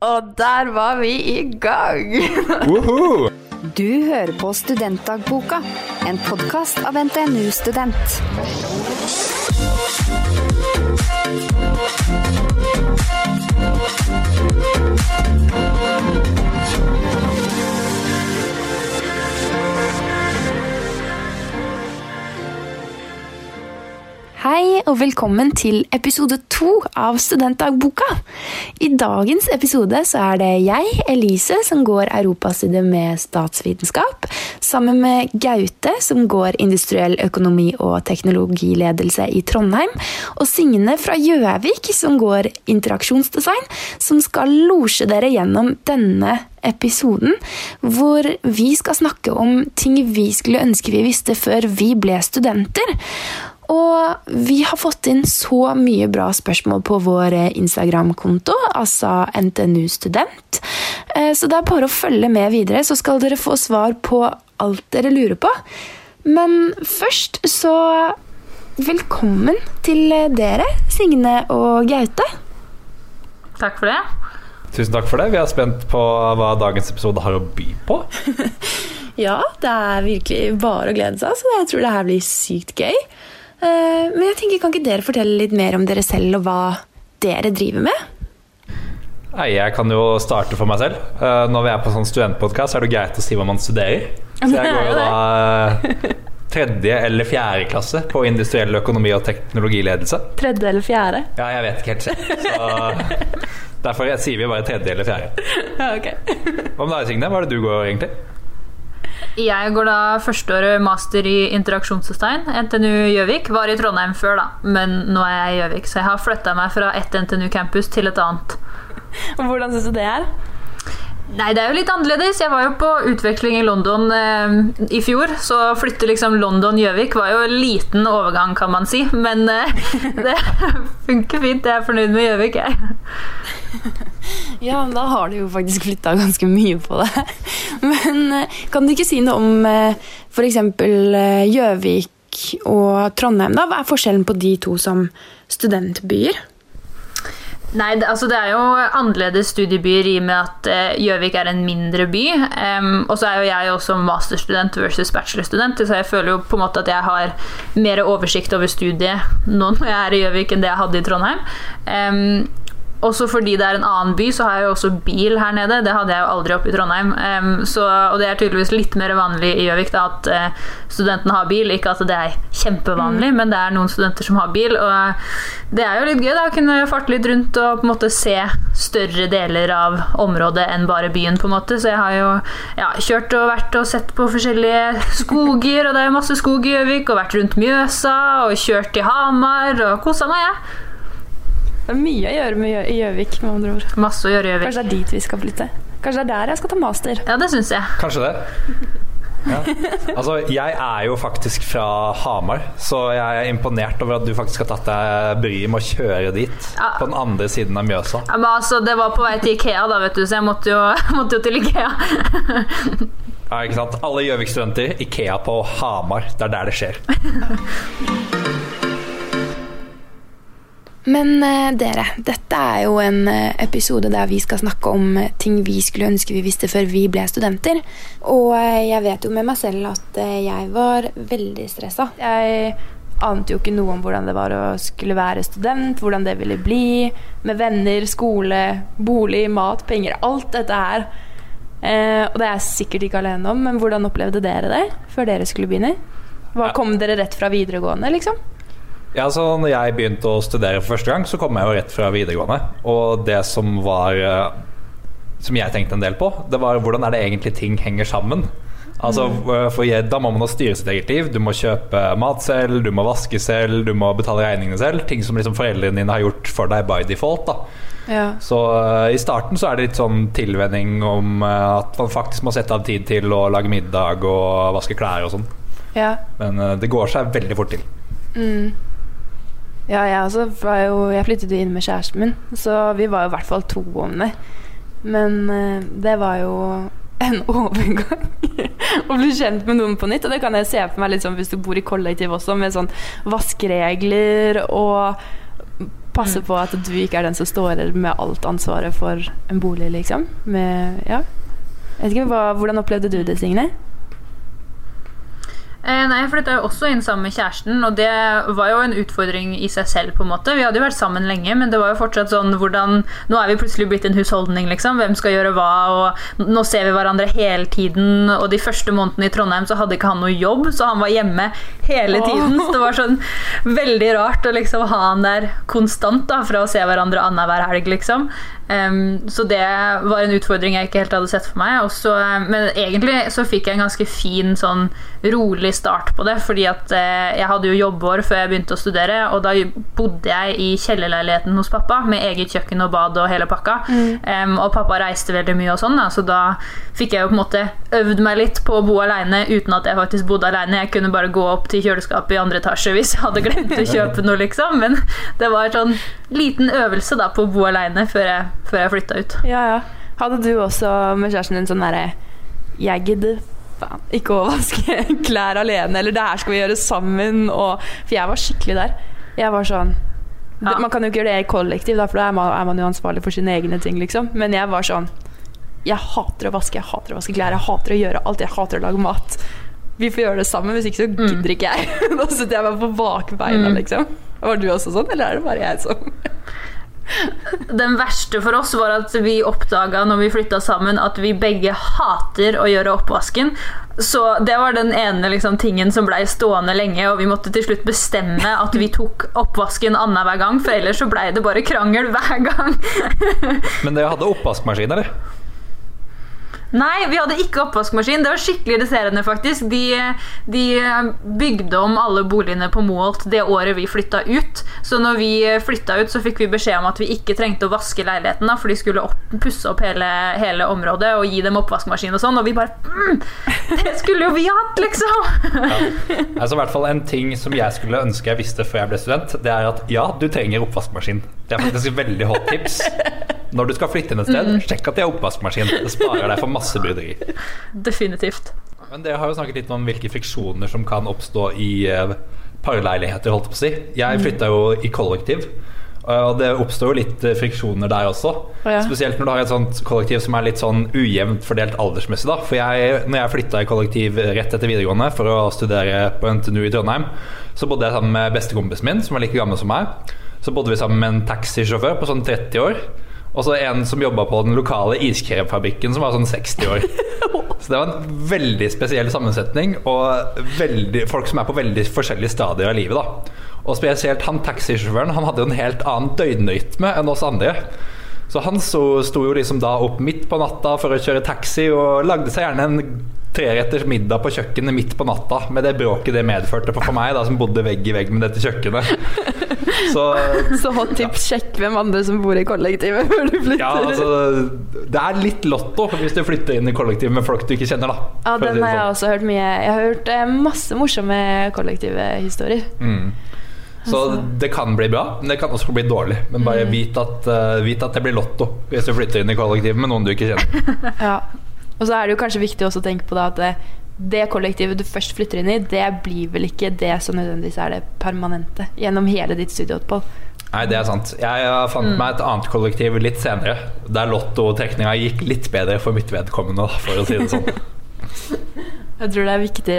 Og der var vi i gang! Woohoo! Du hører på Studentdagboka, en podkast av NTNU Student. Hei og velkommen til episode to av Studentdagboka. I dagens episode så er det jeg, Elise, som går europastudie med statsvitenskap, sammen med Gaute, som går industriell økonomi og teknologiledelse i Trondheim, og Signe fra Gjøvik, som går interaksjonsdesign, som skal losje dere gjennom denne episoden, hvor vi skal snakke om ting vi skulle ønske vi visste før vi ble studenter. Og vi har fått inn så mye bra spørsmål på vår Instagram-konto, altså NTNU Student. Eh, Så det er bare å følge med videre, så skal dere få svar på alt dere lurer på. Men først så Velkommen til dere, Signe og Gaute. Takk for det. Tusen takk for det. Vi er spent på hva dagens episode har å by på. Ja, det er virkelig bare å glede seg, så jeg tror det her blir sykt gøy. Eh, Men jeg tenker, kan ikke dere fortelle litt mer om dere selv og hva dere driver med? Nei, jeg kan jo starte for meg selv. Eh, Når vi er på sånn studentpodkast, er det greit å si hva man studerer. Så jeg går jo da eh, tredje eller fjerde klasse på industriell økonomi og teknologiledelse. Tredje eller fjerde? Ja, jeg vet ikke helt selv. Så derfor sier vi bare tredje eller fjerde. Ja, ok. Hva med deg, Signe? Hva er det du går egentlig? Jeg går da førsteåret master i interaksjonsdesign. NTNU Gjøvik. Var i Trondheim før, da, men nå er jeg i Gjøvik. Så jeg har flytta meg fra ett NTNU-campus til et annet. Hvordan syns du det er? Nei, det er jo litt annerledes. Jeg var jo på utveksling i London eh, i fjor, så flytte liksom London-Gjøvik var jo en liten overgang, kan man si. Men eh, det funker fint. Jeg er fornøyd med Gjøvik, jeg. Ja, men da har du jo faktisk flytta ganske mye på det. Men eh, kan du ikke si noe om f.eks. Gjøvik og Trondheim? da? Hva er forskjellen på de to som studentbyer? Nei, det, altså det er jo annerledes studiebyer i og med at eh, Gjøvik er en mindre by. Um, og så er jo jeg også masterstudent versus bachelorstudent, så jeg føler jo på en måte at jeg har mer oversikt over studiet nå når jeg er i Gjøvik enn det jeg hadde i Trondheim. Em, også fordi det er en annen by, så har jeg jo også bil her nede. Det hadde jeg jo aldri oppe i Trondheim. Um, så, og det er tydeligvis litt mer vanlig i Gjøvik da, at uh, studentene har bil. Ikke at det er kjempevanlig, men det er noen studenter som har bil. Og det er jo litt gøy da, å kunne farte litt rundt og på en måte se større deler av området enn bare byen. på en måte. Så jeg har jo ja, kjørt og vært og sett på forskjellige skoger, og det er jo masse skog i Gjøvik, og vært rundt Mjøsa og kjørt til Hamar og kosa meg, jeg. Det er mye å gjøre med Gjø- i Gjøvik, med andre ord. Masse å gjøre i Gjøvik. Kanskje det er dit vi skal flytte? Kanskje det er der jeg skal ta master? Ja, det syns jeg. Kanskje det. Ja. Altså, jeg er jo faktisk fra Hamar, så jeg er imponert over at du faktisk har tatt deg bryet med å kjøre dit. Ja. På den andre siden av Mjøsa. Ja, men altså, Det var på vei til Ikea, da, vet du, så jeg måtte jo, måtte jo til Ikea. Ja, ikke sant? Alle Gjøvik-studenter, Ikea på Hamar. Det er der det skjer. Men uh, dere, dette er jo en eh, episode der vi skal snakke om eh, ting vi skulle ønske vi visste før vi ble studenter. Og jeg vet jo med meg selv at jeg var veldig stressa. Jeg ante jo ikke noe om hvordan det var å skulle være student, hvordan det ville bli, med venner, skole, bolig, mat, penger, alt dette her. Eh, og det er jeg sikkert ikke alene om, men hvordan opplevde dere det før dere skulle begynne? Hva Kom dere rett fra videregående, liksom? Ja, så når jeg begynte å studere for første gang, så kom jeg jo rett fra videregående. Og det som var eh, Som jeg tenkte en del på, det var hvordan er det egentlig ting henger sammen. Altså, Mm. for Da må man styre sitt eget liv. Du må kjøpe mat selv, du må vaske selv, du må betale regningene selv. Ting som liksom foreldrene dine har gjort for deg by default. da Ja. Så uh, i starten så er det litt sånn tilvenning om uh, at man faktisk må sette av tid til å lage middag og vaske klær og sånn. ja. Men uh, det går seg veldig fort til. Mm. Ja, jeg også var jo Jeg flyttet jo inn med kjæresten min, så vi var jo i hvert fall to om det. Men eh, det var jo en overgang å bli kjent med noen på nytt. Og det kan jeg se for meg litt sånn hvis du bor i kollektiv også, med sånn vaskeregler og passe på at du ikke er den som står med alt ansvaret for en bolig, liksom. Med, ja. Jeg vet ikke, hva, Hvordan opplevde du det, Signe? Eh, nei, Jeg flytta jo også inn sammen med kjæresten, og det var jo en utfordring i seg selv. på en måte. Vi hadde jo vært sammen lenge, men det var jo fortsatt sånn hvordan Nå er vi plutselig blitt en husholdning, liksom. Hvem skal gjøre hva? og Nå ser vi hverandre hele tiden. Og de første månedene i Trondheim så hadde ikke han noe jobb, så han var hjemme hele tiden. Så det var sånn veldig rart å liksom ha han der konstant, da, fra å se hverandre annenhver helg, liksom. Um, så det var en utfordring jeg ikke helt hadde sett for meg. Også, men egentlig så fikk jeg en ganske fin, sånn rolig start på det. Fordi at uh, jeg hadde jo jobbår før jeg begynte å studere, og da bodde jeg i kjellerleiligheten hos pappa med eget kjøkken og bad og hele pakka. Mm. Um, og pappa reiste veldig mye og sånn, da, så da fikk jeg jo på en måte øvd meg litt på å bo aleine uten at jeg faktisk bodde aleine. Jeg kunne bare gå opp til kjøleskapet i andre etasje hvis jeg hadde glemt å kjøpe noe, liksom. Men det var sånn liten øvelse da på å bo aleine før jeg før jeg flytta ut. Ja, ja. Hadde du også med kjæresten din sånn derre Jeg gidder faen ikke å vaske klær alene, eller det her skal vi gjøre sammen, og For jeg var skikkelig der. Jeg var sånn Ja. Man kan jo ikke gjøre det i kollektiv, da, for da er man, er man jo ansvarlig for sine egne ting, liksom. Men jeg var sånn Jeg hater å vaske, jeg hater å vaske klær, jeg hater å gjøre alt, jeg hater å lage mat. Vi får gjøre det sammen, hvis ikke så gidder ikke jeg. da sitter jeg bare på bakbeina, Mm. liksom. Var du også sånn, eller er det bare jeg som Den verste for oss var at vi oppdaga når vi flytta sammen, at vi begge hater å gjøre oppvasken. Så det var den ene liksom, tingen som blei stående lenge, og vi måtte til slutt bestemme at vi tok oppvasken annenhver gang, for ellers så blei det bare krangel hver gang. Men dere hadde oppvaskmaskin, eller? Nei, vi hadde ikke oppvaskmaskin. Det var skikkelig irriterende, faktisk. De, de bygde om alle boligene på Moholt det året vi flytta ut. Så når vi flytta ut, så fikk vi beskjed om at vi ikke trengte å vaske leiligheten, da, for de skulle opp, pusse opp hele, hele området og gi dem oppvaskmaskin og sånn. Og vi bare mm, Det skulle jo vi hatt, liksom! Ja. Altså, i hvert fall En ting som jeg skulle ønske jeg visste før jeg ble student, det er at ja, du trenger oppvaskmaskin. Det er faktisk et veldig hot tips. Når du skal flytte inn et sted, sjekk at de har oppvaskmaskin. Det sparer deg for masse bryderi. Definitivt. Men dere har jo snakket litt om hvilke friksjoner som kan oppstå i eh, parleiligheter, holdt jeg på å si. Jeg flytta jo i kollektiv. Og det oppstår jo litt eh, friksjoner der også. ja. Spesielt når du har et sånt kollektiv som er litt sånn ujevnt fordelt aldersmessig. da For jeg, når jeg flytta i kollektiv rett etter videregående for å studere på NTNU i Trondheim, så bodde jeg sammen med bestekompisen min, som var like gammel som meg. Så bodde vi sammen med en taxisjåfør på sånn 30 år. Og så en som jobba på den lokale iskremfabrikken, som var sånn 60 år. Så det var en veldig spesiell sammensetning, og veldig, folk som er på veldig forskjellige stadier av livet. da Og spesielt han taxisjåføren, han hadde jo en helt annen døgnrytme enn oss andre. Så han sto, sto jo liksom da opp midt på natta for å kjøre taxi, og lagde seg gjerne en treretters middag på kjøkkenet midt på natta, med det bråket det medførte for, meg, da, som bodde vegg i vegg med dette kjøkkenet. Så Så hot tips, sjekk hvem andre som bor i kollektivet før du flytter. ja, altså Det er litt lotto hvis du flytter inn i kollektiv med folk du ikke kjenner, da. Ja, den har jeg sånn. også hørt mye. Jeg har hørt eh, masse morsomme kollektive historier. Mm. Så det kan bli bra, men det kan også bli dårlig. Men bare vit, at, uh, vit at det blir lotto hvis du flytter inn i kollektiv med noen du ikke kjenner. Ja. Og så er det jo kanskje viktig også å tenke på da at det, kollektivet du først flytter inn i, det blir vel ikke det som nødvendigvis er det permanente gjennom hele ditt studieopphold. Nei, det er sant. Jeg fant fant meg et annet kollektiv litt senere, der lottotrekninga gikk litt bedre for mitt vedkommende, for å si det sånn. Jeg tror det er viktig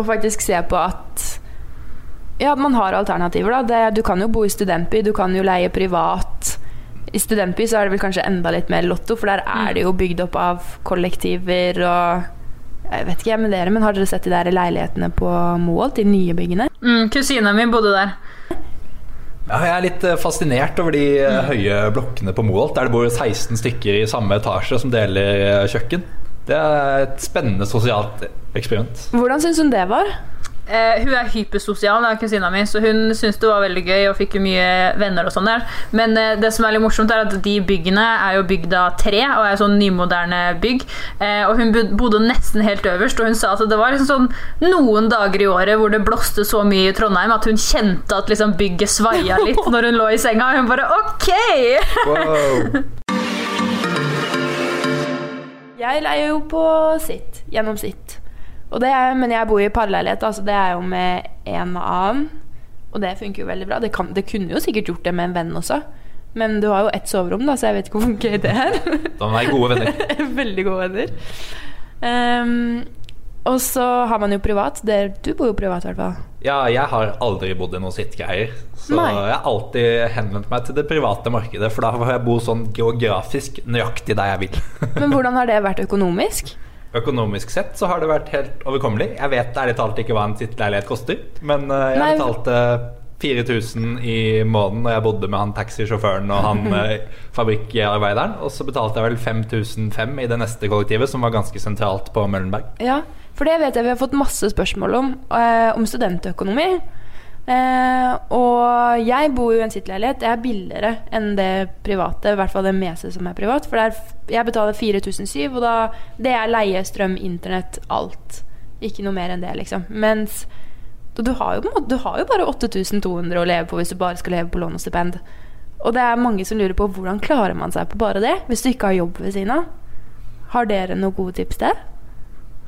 å faktisk se på at ja, at man har alternativer. Da. Det, du kan jo bo i studentby, du kan jo leie privat. I studentby så er det vel kanskje enda litt mer lotto, for der er det jo bygd opp av kollektiver og Jeg vet ikke med dere, men har dere sett de der leilighetene på Moholt, de nye byggene? Mm, Kusina mi bodde der. Ja, jeg er litt eh, fascinert over de mm. høye blokkene på Moholt, der det bor 16 stykker i samme etasje som deler eh, kjøkken. Det er et spennende sosialt eksperiment. Hvordan syns hun det var? Eh, hun er hypersosial, da, kusina mi, så hun syntes det var veldig gøy og fikk jo mye venner. og sånn der. Men eh, det som er litt morsomt er at de byggene er jo bygd av tre og er sånn nymoderne bygg. Eh, og hun bodde nesten helt øverst, og hun sa at det var liksom sånn noen dager i året hvor det blåste så mye i Trondheim at hun kjente at liksom bygget svaia litt når hun lå i senga. Og hun bare OK! Wow. Jeg leier jo på sitt, gjennom sitt. Og det er, men jeg bor i parleilighet, altså det er jo med en annen. Og det funker jo veldig bra. Det, kan, det kunne jo sikkert gjort det med en venn også. Men du har jo ett soverom, da, så jeg vet ikke hvor gøy det er. Da må være gode venner. veldig gode venner. Um, og så har man jo privat. Du bor jo privat, i hvert fall. Ja, jeg har aldri bodd i noen sittgreier. Så Nei. jeg har alltid henvendt meg til det private markedet, for da får jeg bo sånn geografisk nøyaktig der jeg vil. Men hvordan har det vært økonomisk? Økonomisk sett så har det vært helt overkommelig. Jeg vet ærlig talt ikke hva en sittleilighet koster, men uh, jeg Nei. betalte 4000 i måneden når jeg bodde med han taxisjåføren og han eh, fabrikkarbeideren. Og så betalte jeg vel 5005 i det neste kollektivet, som var ganske sentralt på Møllenberg. Ja, for det vet jeg vi har fått masse spørsmål om, uh, om studentøkonomi. Eh, og jeg bor jo i en sittleilighet. Det er billigere enn det private, i hvert fall det meste som er privat. For det er, jeg betaler 4007, og da, det er leie, strøm, internett, alt. Ikke noe mer enn det, liksom. Mens du, har jo, du har jo bare 8200 å leve på hvis du bare skal leve på lån og stipend. Og det er mange som lurer på hvordan klarer man seg på bare det, hvis du ikke har jobb ved siden av. Har dere noen gode tips til?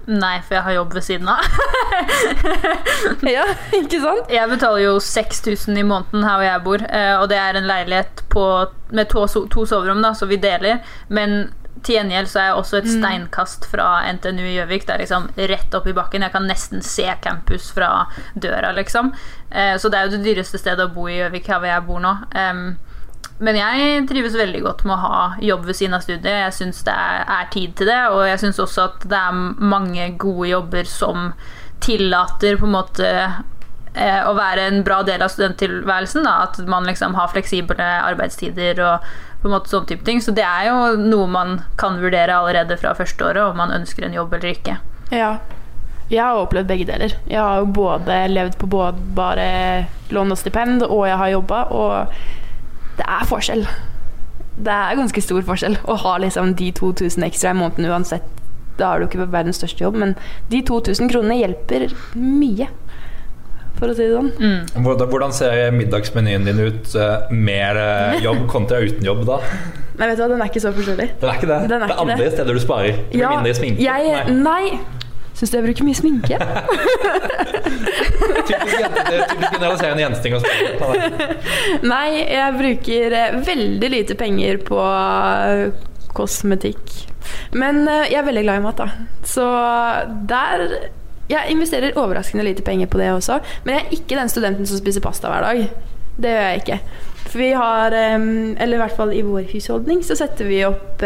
Nei, for jeg har jobb ved siden av. ja, ikke sant? Jeg betaler jo 6000 i måneden her hvor jeg bor, eh, og det er en leilighet på, med to, to soverom, da, så vi deler. Men til gjengjeld så er jeg også et steinkast fra NTNU i Gjøvik. Det er liksom rett opp i bakken. Jeg kan nesten se campus fra døra, liksom. Eh, Så det er jo det dyreste stedet å bo i Gjøvik, her hvor jeg bor nå. Men jeg trives veldig godt med å ha jobb ved siden av studiet. Jeg syns det er, tid til det, og jeg syns også at det er mange gode jobber som tillater på en måte eh, å være en bra del av studenttilværelsen. At man liksom har fleksible arbeidstider og på en måte sånne type ting. Så det er jo noe man kan vurdere allerede fra første året, om man ønsker en jobb eller ikke. Ja. Jeg har opplevd begge deler. Jeg har jo både levd på både bare lån og stipend, og jeg har jobba, og det er forskjell. Det er ganske stor forskjell å ha liksom de 2000 ekstra i måneden uansett. Da har du ikke verdens største jobb, men de 2000 kronene hjelper mye, for å si det sånn. Hvordan hvordan ser middagsmenyen din ut eh, med eh, jobb kontra uten jobb, da? Nei, vet du hva, den er ikke så forskjellig. Den er ikke det. Den er det er ikke andre det. steder du sparer. Med mindre sminke. Jeg, Nei. Syns du jeg bruker mye sminke? Typisk, typisk generaliserende jenteting å spare. Nei, jeg bruker eh, veldig lite penger på eh, kosmetikk. Men eh, jeg er veldig glad i mat, da. Så der Jeg investerer overraskende lite penger på det også. Men jeg er ikke den studenten som spiser pasta hver dag. Det gjør jeg ikke. For vi har Eller i hvert fall i vår husholdning så setter vi opp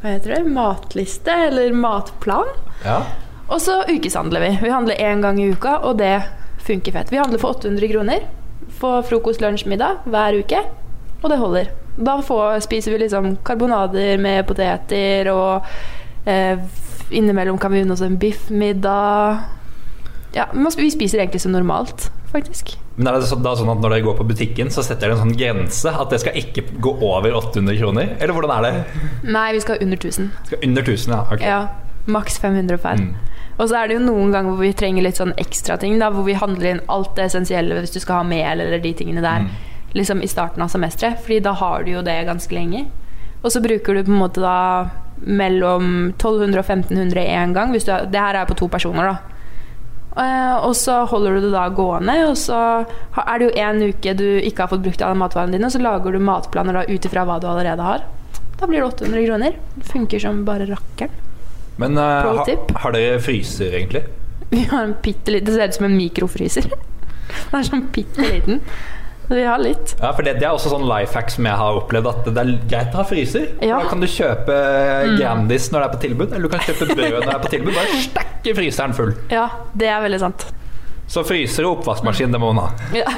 Hva heter det? Matliste, eller matplan. Ja. Og så ukeshandler vi. Vi handler én gang i uka, og det funker fett. Vi handler for 800 kroner. Får frokost, lunsj, middag hver uke, og det holder. Da får, spiser vi liksom karbonader med poteter, og eh, innimellom kan vi unne oss en biffmiddag. Ja, vi spiser egentlig som normalt, faktisk. Men er det så, da sånn at når dere går på butikken, så setter dere en sånn grense? At det skal ikke gå over 800 kroner? Eller hvordan er det? Nei, vi skal under 1000. Skal under 1000, ja. Okay. Ja, Maks 500 per. Mm. Og så er det jo noen ganger hvor vi trenger litt sånn ekstra ting. Da, hvor vi handler inn alt det essensielle hvis du skal ha mel eller de tingene der. Mm. Liksom i starten av semesteret. Fordi da har du jo det ganske lenge. Og så bruker du på en måte da mellom 1200 og 1500 én gang. Hvis du det her er på to personer, da. Eh, og så holder du det da gående, og så er det jo en uke du ikke har fått brukt alle matvarene dine, og så lager du matplaner da ut ifra hva du allerede har. Da blir det 800 kroner. Det funker som bare rakkeren. Men uh, ha, har dere fryser, egentlig? Vi har en bitte liten Det ser ut som en mikrofryser. Den er sånn bitte liten. Vi har litt. Ja, for det, det er også sånn life hack som jeg har opplevd, at det er greit å ha fryser. Ja. Da kan du kjøpe Grandis når det er på tilbud, eller du kan kjøpe brød når det er på tilbud. Bare stakke fryseren full. Ja, det er veldig sant. Så fryser og oppvaskmaskin, det må man ha. Ja.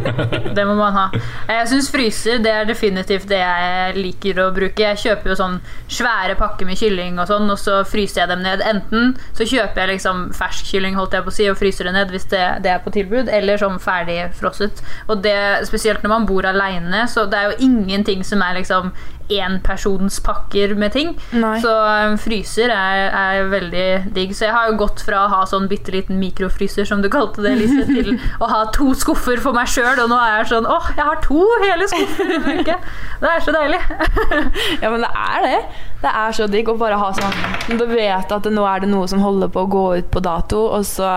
Det må man ha. Jeg syns fryser det er definitivt det jeg liker å bruke. Jeg kjøper jo sånn svære pakker med kylling og sånn, og så fryser jeg dem ned. Enten så kjøper jeg liksom fersk kylling holdt jeg på å si, og fryser det ned hvis det, det er på tilbud, eller sånn ferdig frosset. Og det, spesielt når man bor aleine, så det er jo ingenting som er liksom énpersonspakker med ting. Nei. Så um, fryser er, er veldig digg. Så jeg har jo gått fra å ha sånn bitte liten mikrofryser, som du kalte det, Lise, til å ha to skuffer for meg sjøl. Og nå er jeg sånn åh, jeg har to hele skuffer å bruke! Det er så deilig. ja, men det er det. Det er så digg å bare ha sånn Du vet at nå er det noe som holder på å gå ut på dato, og så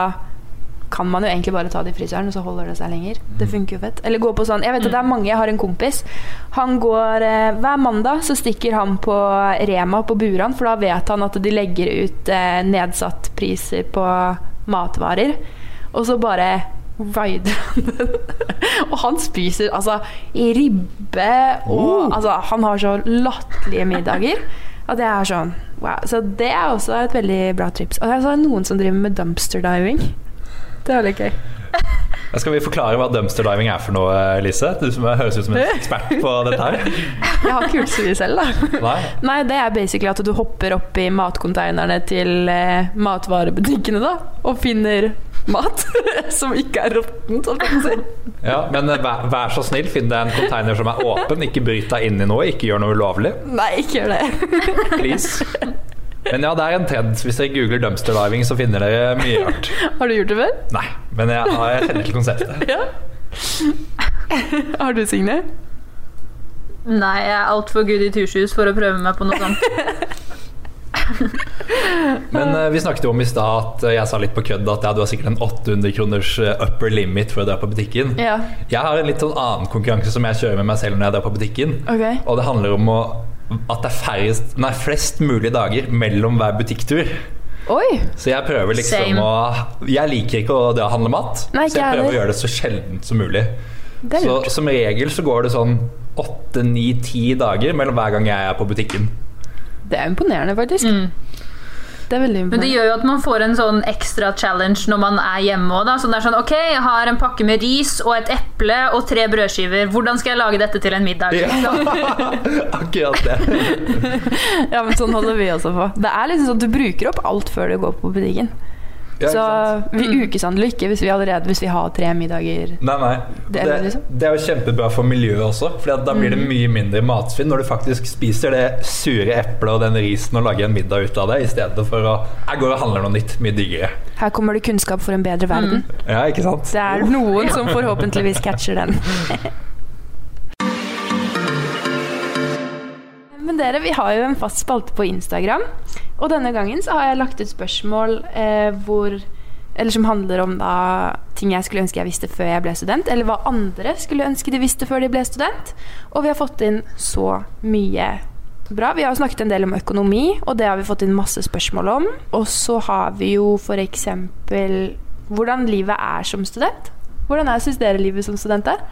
kan man jo egentlig bare ta det i frisøren, og så holder det seg lenger. Det funker jo fett. Eller gå på sånn Jeg vet at det er mange, jeg har en kompis. Han går eh, Hver mandag så stikker han på Rema på Buran, for da vet han at de legger ut eh, nedsatt priser på matvarer. Og så bare rider han den. og han spiser altså ribbe og Altså, han har så latterlige middager. At det er sånn wow. Så det er også et veldig bra trips. Og så er noen som driver med dumpster diving. Det var litt gøy. Skal vi forklare hva dumpster diving er for noe, Lise? Du som høres ut som en ekspert på dette her. Jeg har ikke mye selv, da. Nei. Nei, det er basically at du hopper opp i matkonteinerne til eh, matvarebutikkene, da, og finner mat som ikke er råttent, si. Ja, men eh, vær, vær så snill, finn deg en container som er åpen. Ikke bryt deg inn i noe, ikke gjør noe ulovlig. Nei, ikke gjør det. Please. Men ja, det er en trend. Hvis dere googler dumpster diving, så finner dere mye rart. Har du gjort det før? Nei, men jeg, jeg kjenner til konseptet. Ja. Har du, Signe? Nei, jeg er altfor good i turshus for å prøve meg på noe sånt. Men eh, vi snakket jo om i stad at eh, jeg sa litt på kødd at ja, du har sikkert en 800 kroners eh, upper limit for å dra på butikken. Ja. Jeg har en litt sånn annen konkurranse som jeg kjører med meg selv når jeg drar på butikken. Okay. Og det handler om å, at det er færrest, nei, flest mulig dager mellom hver butikktur. Oi! Så jeg prøver liksom Same. å Jeg liker ikke å det å handle mat, Nei, så jeg prøver å gjøre det så sjeldent som mulig. Så som regel så går det sånn åtte, ni, ti dager mellom hver gang jeg er på butikken. Det er imponerende, faktisk. Det er veldig Men det gjør jo at man får en sånn ekstra challenge når man er hjemme òg. Så det er sånn OK, jeg har en pakke med ris og et eple og tre brødskiver. Hvordan skal jeg lage dette til en middag? Akkurat det. Ja, men sånn holder vi også på. Det er liksom sånn at du bruker opp alt før du går på butikken. Ja, Så vi ukeshandler ikke hvis vi allerede hvis vi har tre middager. Nei, nei. Det Det, det liksom. det er jo kjempebra for miljøet også, for da blir det mye mindre matsvinn når du faktisk spiser det sure eplet og den risen og lager en middag ut av det, i stedet for å Jeg går og handler noe nytt, mye diggere. Her kommer det kunnskap for en bedre verden. Ja, ikke sant? Det er noen som forhåpentligvis catcher den. Men dere, vi har jo en fast spalte på Instagram. Og denne gangen så har jeg lagt ut spørsmål eh, hvor Eller som handler om da ting jeg skulle ønske jeg visste før jeg ble student, eller hva andre skulle ønske de visste før de ble student. Og vi har fått inn så mye bra. Vi har snakket en del om økonomi, og det har vi fått inn masse spørsmål om. Og så har vi jo f.eks. hvordan livet er som student. Hvordan er, syns dere livet som student er?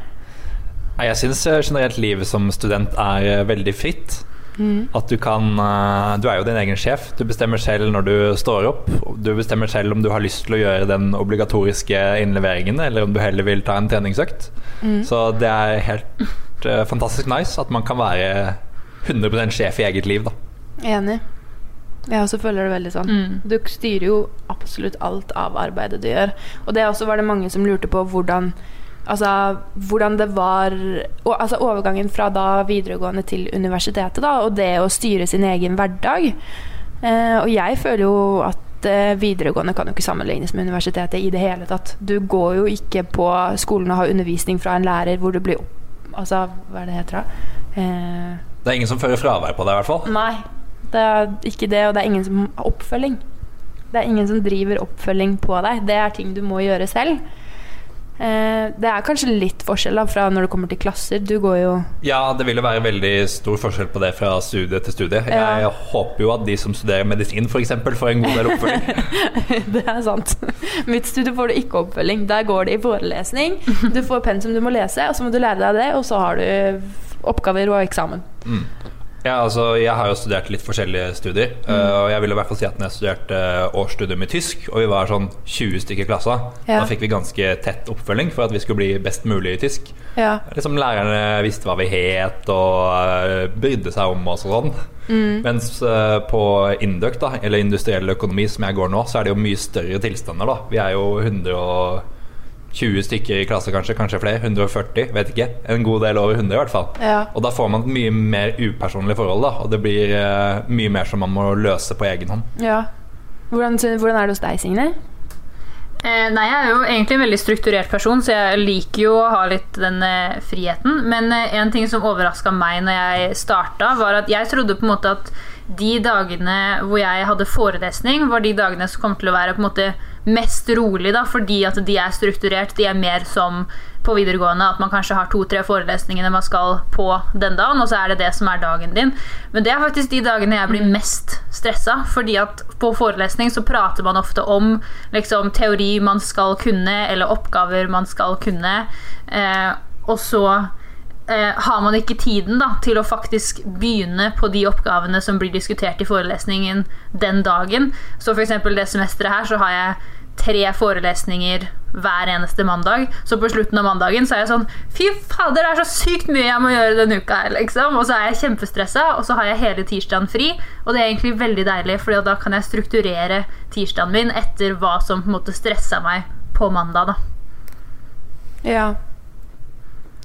Jeg syns generelt livet som student er eh, veldig fritt. At du kan eh, Du er jo din egen sjef. Du bestemmer selv når du står opp. Du bestemmer selv om du har lyst til å gjøre den obligatoriske innleveringen, eller om du heller vil ta en treningsøkt. Så det er helt uh, fantastisk nice at man kan være 100% sjef i eget liv, da. Enig. Jeg også føler det veldig sånn. Mm. Du styrer jo absolutt alt av arbeidet du gjør. Og det også var det mange som lurte på hvordan Altså hvordan det var og, Altså overgangen fra da videregående til universitetet, da, og det å styre sin egen hverdag. Eh, og jeg føler jo at eh, videregående kan jo ikke sammenlignes med universitetet i det hele tatt. Du går jo ikke på skolen og har undervisning fra en lærer hvor du blir opp... Altså, hva er det heter da? Eh, Det er ingen som fører fravær på deg, i hvert fall. Nei, det er ikke det, og det er ingen som har oppfølging. Det er ingen som driver oppfølging på deg. Det er ting du må gjøre selv. Eh, det er kanskje litt forskjell da, fra når det kommer til klasser. Du går jo Ja, det vil jo være veldig stor forskjell på det fra studie til studie. Jeg Ja. håper jo at de som studerer medisin f.eks. får en god del oppfølging. Det er sant. Mitt studie får du ikke oppfølging. Der går det i forelesning. Du får pensum du må lese, og så må du lære deg det, og så har du oppgaver og eksamen. Ja, altså, jeg har jo studert litt forskjellige studier. Mm. eh, Og jeg vil i hvert fall si at når jeg studerte eh, årsstudium i tysk, og vi var sånn 20 stykker i klassa, Ja. da fikk vi ganske tett oppfølging for at vi skulle bli best mulig i tysk. Ja. Liksom Lærerne visste hva vi het og eh, brydde seg om oss og sånn. Mm. Mens på Induc, da, eller industriell økonomi, som jeg går nå, så er det jo mye større tilstander. da Vi er jo 120 stykker i klasse, kanskje. Kanskje flere. 140, vet ikke. En god del over 100 i hvert fall. Ja. Og da får man et mye mer upersonlig forhold, da. Og det blir uh, mye mer som man må løse på egen hånd. ja. Hvordan, hvordan er det hos deg, Signe? Eh, nei, jeg er jo egentlig en veldig strukturert person, så jeg liker jo å ha litt den eh, friheten. Men eh, en ting som overraska meg når jeg starta, var at jeg trodde på en måte at de dagene hvor jeg hadde forelesning, var de dagene som kom til å være på en måte mest rolig, da, fordi at de er strukturert. De er mer som på videregående, at man kanskje har to-tre forelesninger man skal på den dagen, og så er det det som er dagen din. Men det er faktisk de dagene jeg blir mest stressa, fordi at på forelesning så prater man ofte om liksom, teori man skal kunne, eller oppgaver man skal kunne, eh, og så eh, har man ikke tiden da, til å faktisk begynne på de oppgavene som blir diskutert i forelesningen den dagen. Så f.eks. det semesteret her så har jeg tre forelesninger hver eneste mandag. Så på slutten av mandagen så er jeg sånn Fy fader, det er så sykt mye jeg må gjøre denne uka her, liksom. Og så er jeg kjempestressa, og så har jeg hele tirsdagen fri. Og det er egentlig veldig deilig, for da kan jeg strukturere tirsdagen min etter hva som på en måte stressa meg på mandag, da. Ja.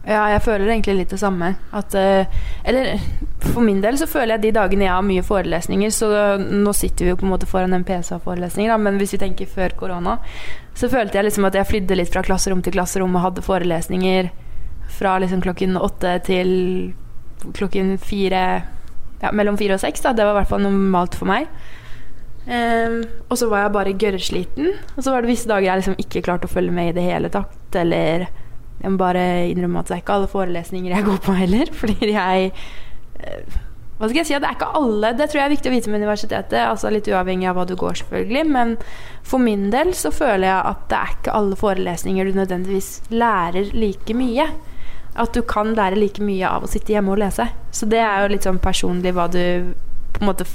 Ja, jeg føler egentlig litt det samme. At, uh, eller for min del så føler jeg de dagene jeg har mye forelesninger, så nå sitter vi jo på en måte foran en PC-forelesning, men hvis vi tenker før korona, så følte jeg liksom at jeg flydde litt fra klasserom til klasserom og hadde forelesninger fra liksom klokken åtte til klokken fire ja, mellom fire og seks. Da. Det var i hvert fall normalt for meg. Um, og så var jeg bare gørrsliten. Og så var det visse dager jeg liksom ikke klarte å følge med i det hele tatt. Eller jeg må bare innrømme at det er ikke alle forelesninger jeg går på heller. Fordi jeg eh, Hva skal jeg si? Det er ikke alle. Det tror jeg er viktig å vite med universitetet. Altså Litt uavhengig av hva du går, selvfølgelig. Men for min del så føler jeg at det er ikke alle forelesninger du nødvendigvis lærer like mye. At du kan lære like mye av å sitte hjemme og lese. Så det er jo litt sånn personlig hva du på en måte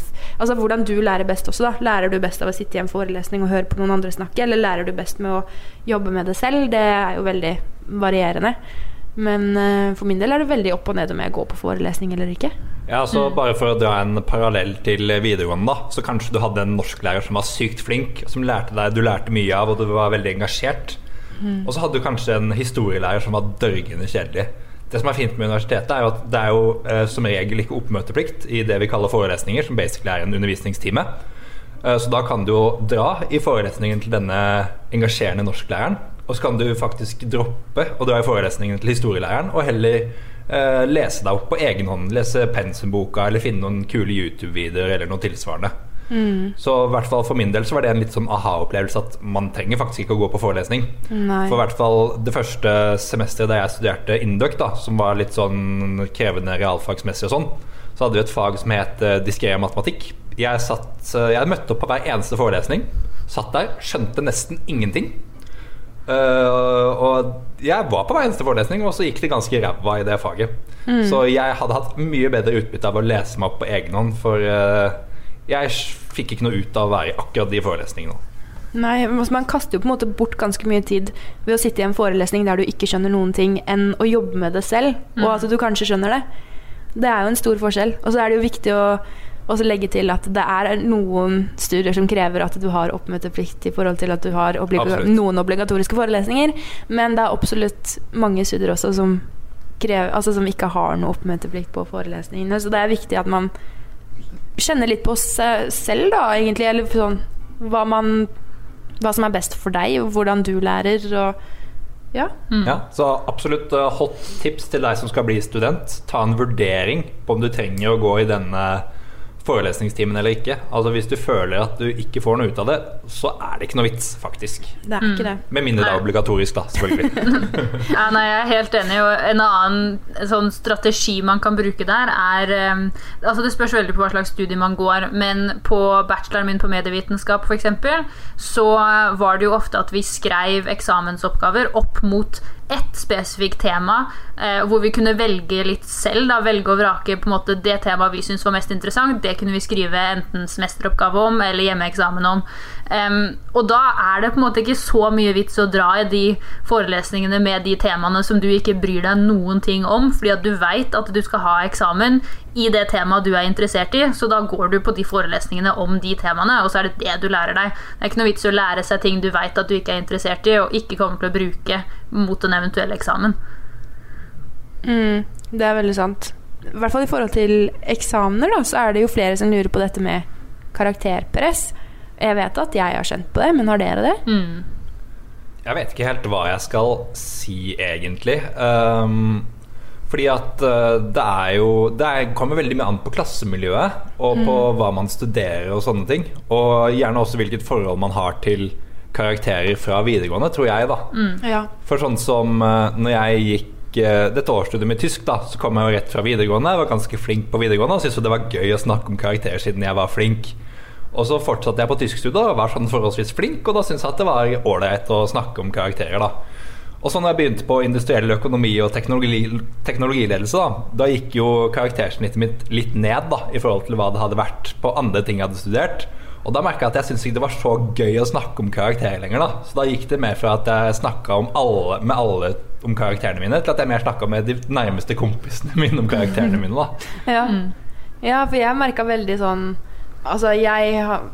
Altså hvordan du lærer best også, da. Lærer du best av å sitte i en forelesning og høre på noen andre snakke, eller lærer du best med å jobbe med det selv? Det er jo veldig varierende. Men uh, for min del er det veldig opp og ned om jeg går på forelesning eller ikke. Ja, så mm. Bare for å dra en parallell til videregående, da, så kanskje du hadde en norsklærer som var sykt flink, som lærte deg, du lærte mye av, og du var veldig engasjert. Mm. Og så hadde du kanskje en historielærer som var dørgende kjedelig. Det som er fint med universitetet, er jo at det er jo eh, som regel ikke oppmøteplikt i det vi kaller forelesninger, som basically er en undervisningstime. Eh, så da kan du jo dra i forelesningen til denne engasjerende norsklæreren og så kan du faktisk droppe å dra i forelesningen til historielæreren og heller eh, lese deg opp på egen hånd. Lese pensumboka eller finne noen kule YouTube-videoer eller noe tilsvarende. Mm. Så i hvert fall for min del så var det en litt sånn aha-opplevelse at man trenger faktisk ikke å gå på forelesning. Nei. For i hvert fall det første semesteret da jeg studerte Induc, da, som var litt sånn krevende realfagsmessig og sånn, så hadde vi et fag som het uh, diskré matematikk. Jeg, satt, uh, jeg møtte opp på hver eneste forelesning. Satt der, skjønte nesten ingenting. Uh, og jeg var på hver eneste forelesning, og så gikk det ganske ræva i det faget. Mm. Så jeg hadde hatt mye bedre utbytte av å lese meg opp på egen hånd, for uh, jeg fikk ikke noe ut av å være i akkurat de forelesningene. Nei, Man kaster jo på en måte bort ganske mye tid ved å sitte i en forelesning der du ikke skjønner noen ting, enn å jobbe med det selv, mm. og at du kanskje skjønner det. Det er jo en stor forskjell. Og så er det jo viktig å også legge til at det er noen studier som krever at du har oppmøteplikt i forhold til at du har obliga noen obligatoriske forelesninger, men det er absolutt mange studier også som, krever, altså som ikke har noe oppmøteplikt på forelesningene. Så det er viktig at man kjenner litt på seg selv, da, egentlig. Eller sånn hva, man, hva som er best for deg, og hvordan du lærer. og ja. Mm. ja. Så absolutt uh, hot tips til deg som skal bli student. Ta en vurdering på om du trenger å gå i denne forelesningstimen eller ikke. Altså Hvis du føler at du ikke får noe ut av det, så er det ikke noe vits, faktisk. Det er ikke det. Med mindre det er obligatorisk, da, selvfølgelig. ja, nei, jeg er helt enig. Og en annen sånn strategi man kan bruke der, er um, Altså Det spørs veldig på hva slags studie man går, men på bacheloren min på medievitenskap f.eks., så var det jo ofte at vi skrev eksamensoppgaver opp mot ett spesifikt tema, eh, hvor vi kunne velge litt selv. Da, velge og vrake på en måte det temaet vi syntes var mest interessant. Det kunne vi skrive enten semesteroppgave om eller hjemmeeksamen om. Um, og da er det på en måte ikke så mye vits å dra i de forelesningene med de temaene som du ikke bryr deg noen ting om, fordi at du veit at du skal ha eksamen i det temaet du er interessert i, så da går du på de forelesningene om de temaene, og så er det det du lærer deg. Det er ikke noe vits å lære seg ting du veit at du ikke er interessert i, og ikke kommer til å bruke mot en eventuell eksamen. Mm, det er veldig sant. I hvert fall i forhold til eksamener, da, så er det jo flere som lurer på dette med karakterpress. Jeg vet at jeg har kjent på det, men har dere det? Mm. Jeg vet ikke helt hva jeg skal si, egentlig. Um, fordi at uh, det er jo Det kommer veldig mye an på klassemiljøet og på mm. hva man studerer og sånne ting. Og gjerne også hvilket forhold man har til karakterer fra videregående, tror jeg, da. Ja. For sånn som eh, når jeg gikk eh, dette årsstudiet med tysk, da, så kom jeg jo rett fra videregående. Jeg var ganske flink på videregående og syntes jo det var gøy å snakke om karakterer siden jeg var flink. Og så fortsatte jeg på tyskstudiet og var sånn forholdsvis flink, og da syntes jeg at det var ålreit å snakke om karakterer, da. Og så når jeg begynte på industriell økonomi og teknologi, teknologiledelse, da, da gikk jo karaktersnittet mitt litt ned da, i forhold til hva det hadde vært på andre ting jeg hadde studert. Og da merka jeg at jeg syntes ikke det var så gøy å snakke om karakterer lenger. da Så da gikk det mer fra at jeg snakka med alle om karakterene mine, til at jeg mer snakka med de nærmeste kompisene mine om karakterene mine. da Ja, ja for jeg merka veldig sånn Altså, jeg har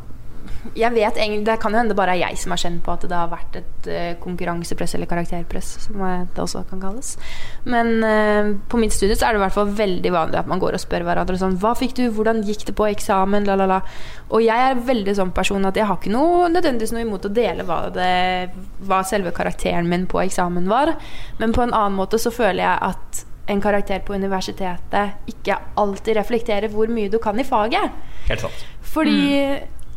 jeg vet egentlig, Det kan jo hende det bare er jeg som har kjent på at det har vært et uh, konkurransepress eller karakterpress, som det også kan kalles. Men uh, på mitt studie så er det i hvert fall veldig vanlig at man går og spør hverandre sånn Hva fikk du? Hvordan gikk det på eksamen? La, la, la. Og jeg er veldig sånn person at jeg har ikke noe nødvendigvis noe imot å dele hva, det, hva selve karakteren min på eksamen var, men på en annen måte så føler jeg at en karakter på universitetet ikke alltid reflekterer hvor mye du kan i faget. Helt sant. Fordi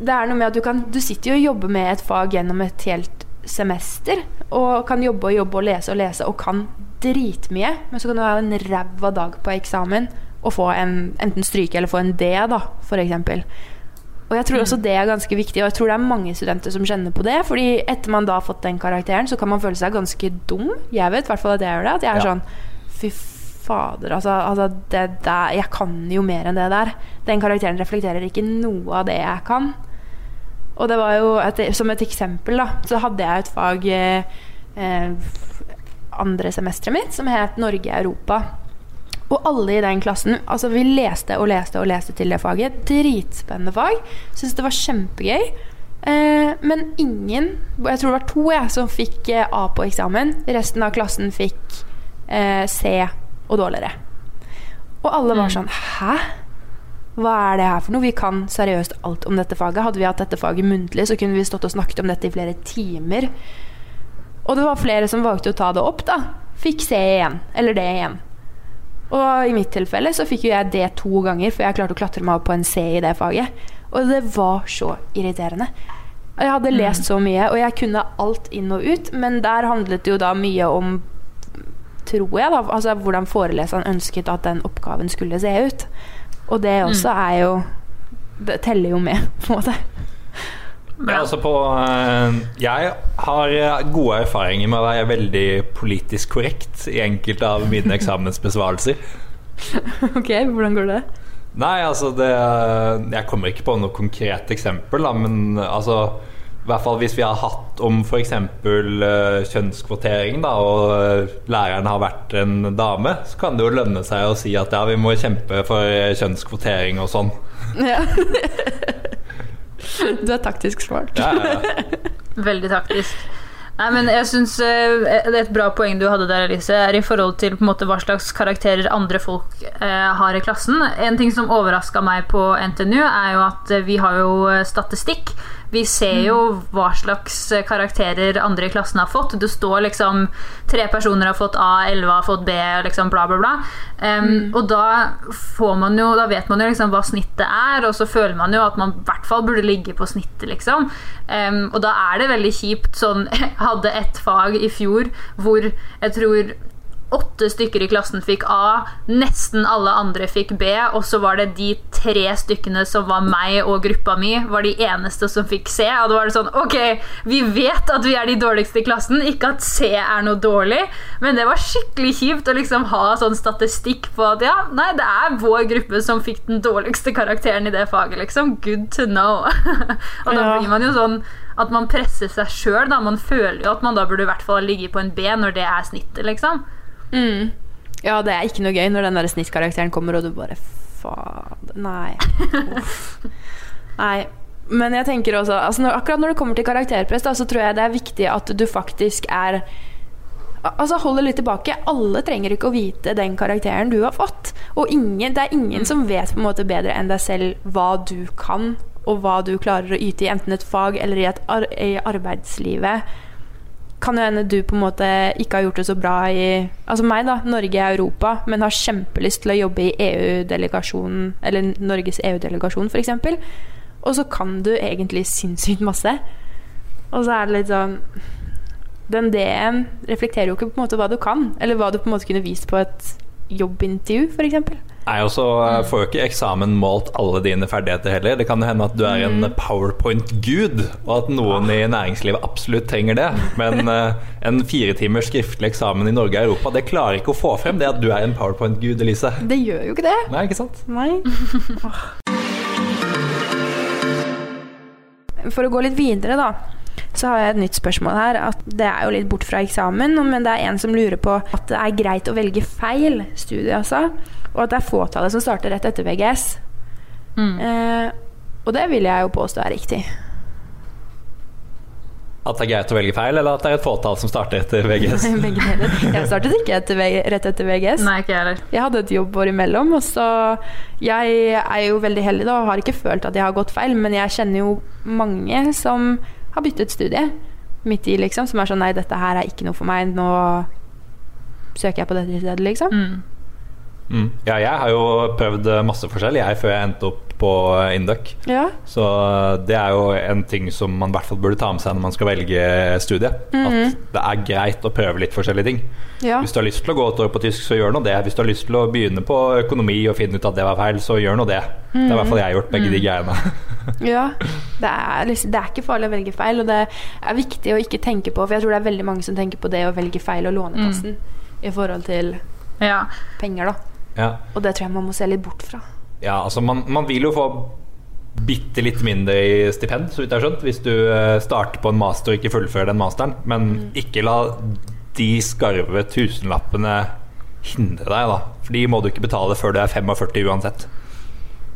det er noe med at du kan Du sitter jo og jobber med et fag gjennom et helt semester. Og kan jobbe og jobbe og lese og lese og kan dritmye. Men så kan du ha en ræva dag på eksamen og få en, enten stryke eller få en D, da, for eksempel. Og jeg tror også det er ganske viktig, og jeg tror det er mange studenter som kjenner på det. Fordi etter man da har fått den karakteren, så kan man føle seg ganske dum. Jeg vet i hvert fall at jeg gjør det. At jeg er Ja. sånn Fy fader, altså, altså det der, Jeg kan jo mer enn det der. Den karakteren reflekterer ikke noe av det jeg kan. Og det var jo et, Som et eksempel, da, så hadde jeg et fag eh, eh, andre semesteret mitt som het Norge i Europa. Og alle i den klassen Altså, vi leste og leste og leste til det faget. Dritspennende fag. Syntes det var kjempegøy. Eh, men ingen, jeg tror det var to jeg, som fikk eh, A på eksamen. Resten av klassen fikk eh, C og dårligere. Og alle var sånn Hæ? Hva er det her for noe? Vi kan seriøst alt om dette faget. Hadde vi hatt dette faget muntlig, så kunne vi stått og snakket om dette i flere timer. Og det var flere som valgte å ta det opp, da. Fikk C igjen. Eller det igjen. Og i mitt tilfelle så fikk jo jeg det to ganger, for jeg klarte å klatre meg opp på en C i det faget. Og det var så irriterende. Jeg hadde lest så mye, og jeg kunne alt inn og ut, men der handlet det jo da mye om tror jeg da, altså hvordan foreleseren ønsket at den oppgaven skulle se ut. Og det også er jo Det teller jo med, på en måte. Ja, altså på eh, Jeg har eh, gode erfaringer med å være veldig politisk korrekt i enkelte av mine eksamensbesvarelser. ok, hvordan går det? Nei, altså det Jeg kommer ikke på noe konkret eksempel, da, men altså hvert fall hvis vi har hatt om f.eks. Uh, kjønnskvotering, da, og uh, læreren har vært en dame, så kan det jo lønne seg å si at ja, vi må kjempe for uh, kjønnskvotering og sånn. Ja. du er taktisk smart. Ja, ja. Veldig taktisk. Nei, men jeg synes eh, det Et bra poeng du hadde der, Elise, er i forhold til på en måte hva slags karakterer andre folk eh, har i klassen. En ting som overraska meg på NTNU, er jo at eh, vi har jo eh, statistikk. Vi ser jo hva slags karakterer andre i klassen har fått. Det står liksom tre personer har fått A, elleve har fått B, liksom bla, bla, bla. Em, Og da får man jo Da vet man jo liksom hva snittet er, og så føler man jo at man i hvert fall burde ligge på snittet, liksom. Um, og da er det veldig kjipt sånn Jeg hadde et fag i fjor hvor jeg tror åtte stykker i klassen fikk A, nesten alle andre fikk B, og så var det de tre stykkene som var meg og gruppa mi, var de eneste som fikk C. Og da var det sånn Ok, vi vet at vi er de dårligste i klassen, ikke at C er noe dårlig, men det var skikkelig kjipt å liksom ha sånn statistikk på at ja, nei, det er vår gruppe som fikk den dårligste karakteren i det faget, liksom. Good to know. og da blir man jo sånn at man presser seg sjøl, da. Man føler jo at man da burde i hvert fall ligge på en B når det er snittet, liksom. Mm. Ja, det er ikke noe gøy når den der snittkarakteren kommer, og du bare Fader, nei. Nei. Men jeg tenker også altså når, Akkurat når det kommer til karakterpress, da, så tror jeg det er viktig at du faktisk er Altså holder litt tilbake. Alle trenger ikke å vite den karakteren du har fått. Og ingen, det er ingen som vet på en måte bedre enn deg selv hva du kan, og hva du klarer å yte i enten et fag eller i, et ar i arbeidslivet kan jo hende du på en måte ikke har gjort det så bra i Altså meg, da. Norge i Europa, men har kjempelyst til å jobbe i EU-delegasjonen, eller Norges EU-delegasjon, f.eks. Og så kan du egentlig sinnssykt masse. Og så er det litt sånn Den D-en reflekterer jo ikke på en måte hva du kan, eller hva du på en måte kunne vist på et jobbintervju, f.eks. Nei, og så eh, får jo ikke eksamen målt alle dine ferdigheter heller. Det kan jo hende at du er en powerpoint-gud, og at noen i næringslivet absolutt trenger det. Men eh, en fire timers skriftlig eksamen i Norge og Europa, det klarer ikke å få frem det at du er en powerpoint-gud, Elise. Det gjør jo ikke det. Nei, ikke sant? Nei. For å gå litt videre, da, så har jeg et nytt spørsmål her. At det er jo litt bort fra eksamen, men det er en som lurer på at det er greit å velge feil studie, altså. Og at det er fåtallet som starter rett etter VGS. Mm. Eh, og det vil jeg jo påstå er riktig. At det er greit å velge feil, eller at det er et fåtall som starter etter VGS? Jeg startet ikke etter VG, rett etter VGS. Nei, ikke heller. Jeg hadde et jobbår imellom, og så Jeg er jo veldig heldig da, og har ikke følt at jeg har gått feil, men jeg kjenner jo mange som har byttet studie midt i, liksom. Som er sånn Nei, dette her er ikke noe for meg. Nå søker jeg på dette stedet, liksom. Mm. Mm. Ja, jeg har jo prøvd masse forskjell, jeg, før jeg endte opp på Induc. Ja. Så det er jo en ting som man i hvert fall burde ta med seg når man skal velge studie. At det er greit å prøve litt forskjellige ting. ja. Hvis du har lyst til å gå et år på tysk, så gjør nå det. Hvis du har lyst til å begynne på økonomi og finne ut at det var feil, så gjør nå det. Det har i hvert fall jeg gjort, begge de greiene. Ja, det er, liksom, det er ikke farlig å velge feil, og det er viktig å ikke tenke på For jeg tror det er veldig mange som tenker på det å velge feil og Lånekassen i forhold til Ja. penger, da. Ja, Og det tror jeg man må se litt bort fra. Ja altså man, man vil jo få bitte litt mindre i stipend, så vidt jeg har skjønt, hvis du eh, starter på en master og ikke fullfører den masteren. Men ikke la de skarve tusenlappene hindre deg, da. For de må du ikke betale før du er 45 uansett.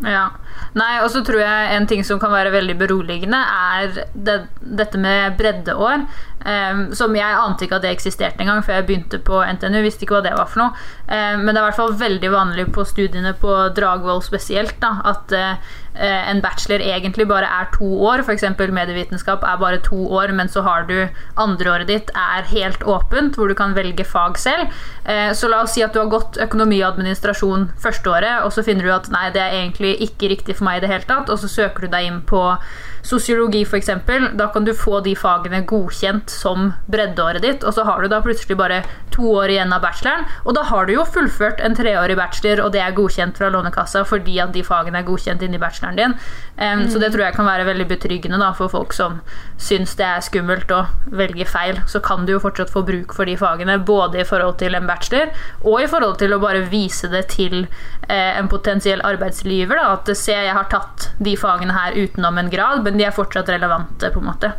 Ja. Nei, og så tror jeg en ting som kan være veldig beroligende, er det, dette med breddeår. Um, som jeg ante ikke at det eksisterte engang før jeg begynte på NTNU. Visste ikke hva det var for noe. Um, men det er i hvert fall veldig vanlig på studiene på Dragvoll spesielt da, at eh, en bachelor egentlig bare er to år. F.eks. medievitenskap er bare to år, men så har du andreåret ditt er helt åpent, hvor du kan velge fag selv. Uh, så la oss si at du har gått økonomi og administrasjon førsteåret, og så finner du at nei, det er egentlig ikke riktig for meg i det hele tatt, og så søker du deg inn på sosiologi f.eks. Da kan du få de fagene godkjent som breddeåret ditt, og så har du da plutselig bare to år igjen av bacheloren, og da har du jo fullført en treårig bachelor, og det er godkjent fra Lånekassa fordi at de fagene er godkjent inni i bacheloren din. Em, Så det tror jeg kan være veldig betryggende da, for folk som syns det er skummelt å velge feil. Så kan du jo fortsatt få bruk for de fagene, både i forhold til en bachelor og i forhold til å bare vise det til eh, en potensiell arbeidsgiver. Da, at se, jeg har tatt de fagene her utenom en grad, men de er fortsatt relevante. på en måte.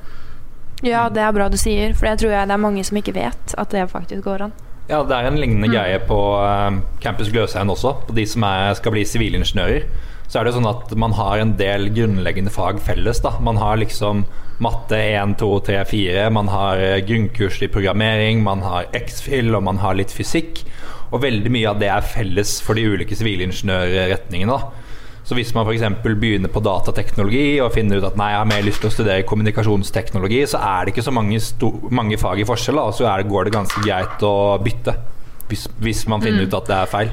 Ja, det er bra du sier, for det tror jeg det er mange som ikke vet at det faktisk går an. Ja, det er en lignende greie på eh, Campus Gløshaugen også. På de som er, skal bli sivilingeniører. Så er det sånn at man har en del grunnleggende fag felles. da. Man har liksom matte 1, 2, 3, 4. Man har eh, grunnkurs i programmering, man har X-Fill og man har litt fysikk. Og veldig mye av det er felles for de ulike sivilingeniørretningene. da. Så hvis man f.eks. begynner på datateknologi og finner ut at nei, jeg har mer lyst til å studere kommunikasjonsteknologi, så er det ikke så mange, mange fag i forskjell, og så er det, går det ganske greit å bytte. Hvis, hvis man finner ut at det er feil.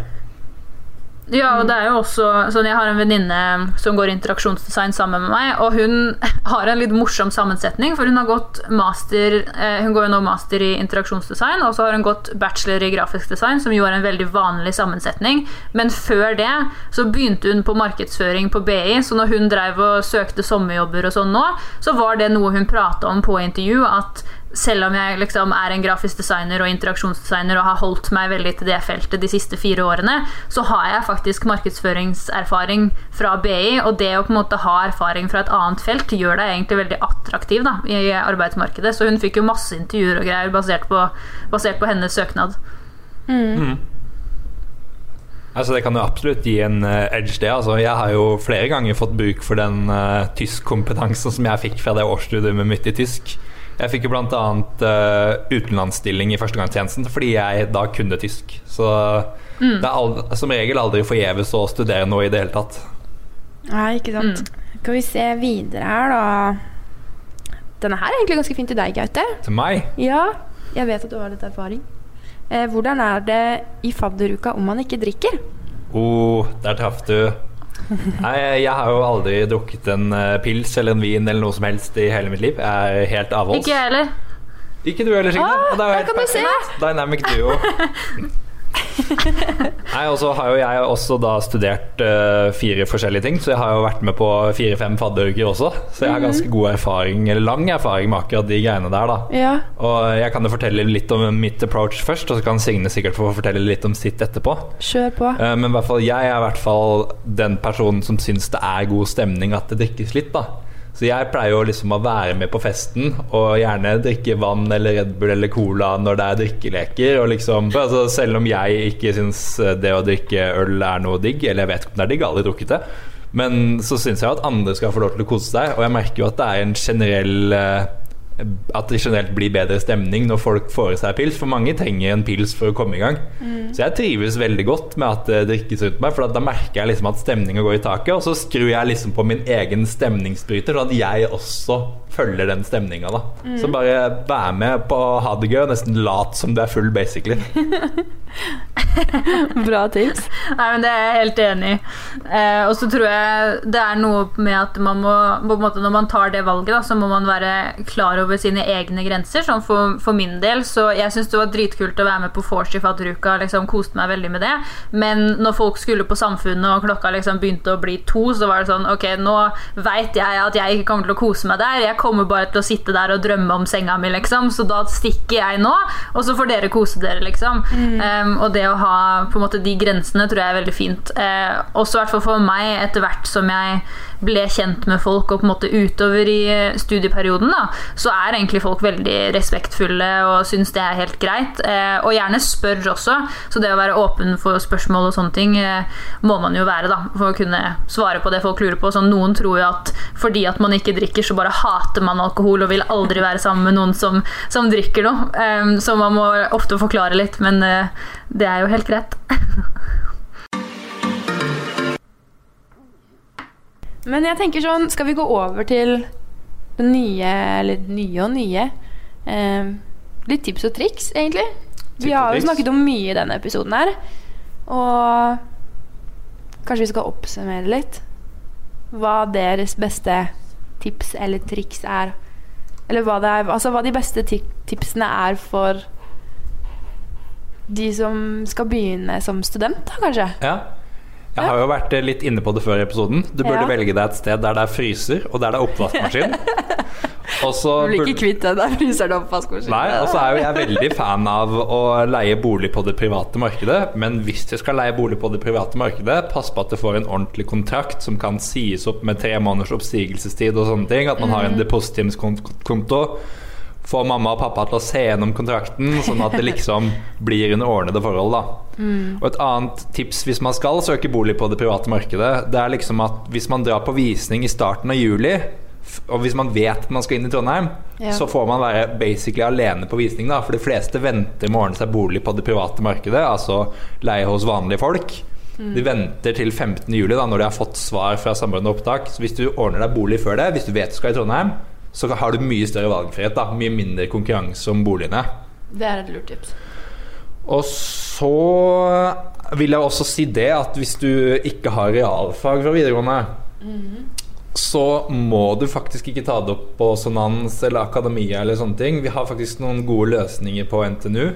Ja, og det er jo også sånn Jeg har en venninne som går interaksjonsdesign sammen med meg, og hun har en litt morsom sammensetning, for hun har gått master eh, Hun går jo nå master i interaksjonsdesign, og så har hun gått bachelor i grafisk design, som jo er en veldig vanlig sammensetning. Men før det så begynte hun på markedsføring på BI, så når hun drev og søkte sommerjobber og sånn nå, så var det noe hun prata om på intervju, at selv om jeg liksom er en grafisk designer og interaksjonsdesigner og har holdt meg veldig til det feltet de siste fire årene, så har jeg faktisk markedsføringserfaring fra BI, og det å på en måte ha erfaring fra et annet felt gjør deg egentlig veldig attraktiv da, i arbeidsmarkedet. Så hun fikk jo masse intervjuer og greier basert på, basert på hennes søknad. Altså Det kan jo absolutt gi en eh, edge, det. Altså, jeg har jo flere ganger fått bruk for den uh, tyskkompetansen som jeg fikk fra det årsstudiet med mitt i tysk. Jeg fikk jo bl.a. Uh, utenlandsstilling i førstegangstjenesten fordi jeg da kunne tysk. Så det er aldri, som regel aldri forgjeves å studere noe i det hele tatt. Nei, ikke sant. Skal vi se videre her, da. Denne her er egentlig ganske fin til deg, Gaute. Til meg Ja, jeg vet at du har litt erfaring. Eh, hvordan er det i fadderuka om man ikke drikker? oh, Der traff du. Nei, jeg har jo aldri drukket en eh, pils eller en vin eller noe som helst i hele mitt liv. Jeg er helt avholds. Ikke jeg heller. Ikke du heller, Signe. Ah, det er jo helt perfekt. Dynamic duo. Nei, og så har jo jeg også da studert uh, fire forskjellige ting, så jeg har jo vært med på fire-fem fadderuker også. Så jeg har ganske god erfaring, eller lang erfaring med akkurat de greiene der, da. Ja. Og jeg kan jo fortelle litt om mitt approach først, og så kan Signe sikkert få fortelle litt om sitt etterpå. Kjør på. Uh, Men i hvert fall, jeg er i hvert fall den personen som syns det er god stemning at det drikkes litt. da Så jeg pleier jo liksom å være med på festen og gjerne drikke vann eller Red Bull eller Cola når det er drikkeleker. Og liksom, altså, selv om jeg ikke syns det å drikke øl er noe digg, eller jeg vet ikke om det er digg, aldri drukket det, men så syns jeg at andre skal få lov til å kose seg, og jeg merker jo at det er en generell eh, at det generelt blir bedre stemning når folk får seg pils. For mange trenger en pils for å komme i gang. Så jeg trives veldig godt med at det drikkes rundt meg, for da merker jeg liksom at stemninga går i taket. Og så skrur jeg liksom på min egen stemningsbryter, sånn at jeg også følger den stemninga. Så bare vær med på å ha det gøy, og nesten lat som du er full, basically. Bra tips. Nei, men Det er jeg helt enig i. Eh, og så tror jeg det er noe med at man må på en måte Når man tar det valget, da, så må man være klar over sine egne grenser. Sånn for, for min del Så jeg syns det var dritkult å være med på vors i fadderuka. Liksom, koste meg veldig med det. Men når folk skulle på Samfunnet, og klokka liksom begynte å bli to, så var det sånn Ok, nå veit jeg at jeg ikke kommer til å kose meg der. Jeg kommer bare til å sitte der og drømme om senga mi, liksom. Så da stikker jeg nå, og så får dere kose dere, liksom. Um, og det å ha på en måte de grensene tror jeg er veldig fint. Uh, også i hvert fall for meg, etter hvert som jeg ble kjent med folk og på en måte utover i eh, studieperioden, da, så er egentlig folk veldig respektfulle og syns det er helt greit. Eh, og gjerne spør også. Så det å være åpen for spørsmål og sånne ting eh, må man jo være, da, for å kunne svare på det folk lurer på. Sånn, noen tror jo at fordi at man ikke drikker, så bare hater man alkohol og vil aldri være sammen med noen som, som drikker noe. Um, så man må ofte forklare litt, men uh, det er jo helt greit. Men jeg tenker sånn, skal vi gå over til det nye, eller nye og nye Um, Litt tips og triks, egentlig. Tips Vi har jo snakket om mye i denne episoden her. Og kanskje vi skal oppsummere litt hva deres beste tips eller triks er. Eller hva, det er, altså hva de beste tipsene er for de som skal begynne som student, da, kanskje. Ja. Jeg har jo vært eh, litt inne på det før i episoden. Du burde Ja. velge deg et sted der det er fryser, og der det er oppvaskmaskin. Og så Du blir ikke kvitt den der fryseren og oppvaskmaskinen. Nei, og så er jo jeg veldig fan av å leie bolig på det private markedet. Men hvis du skal leie bolig på det private markedet, pass på at du får en ordentlig kontrakt som kan sies opp med tre måneders oppsigelsestid og sånne ting. At man har en depositumskonto. Få mamma og pappa til å se gjennom kontrakten, sånn at det liksom blir under ordnede forhold. da Og et annet tips hvis man skal søke bolig på det private markedet, det er liksom at hvis man drar på visning i starten av juli, og hvis man vet at man skal inn i Trondheim, Ja. så får man være basically alene på visning. da For de fleste venter med å ordne seg bolig på det private markedet, altså leie hos vanlige folk. De venter til 15. juli da når de har fått svar fra Samordna opptak. Så hvis du ordner deg bolig før det, hvis du vet du skal i Trondheim, så har du mye større valgfrihet. da Mye mindre konkurranse om boligene. Det er et lurt tips. Og så vil jeg også si det at hvis du ikke har realfag fra videregående, så må du faktisk ikke ta det opp på Sonans eller Akademia eller sånne ting. Vi har faktisk noen gode løsninger på NTNU.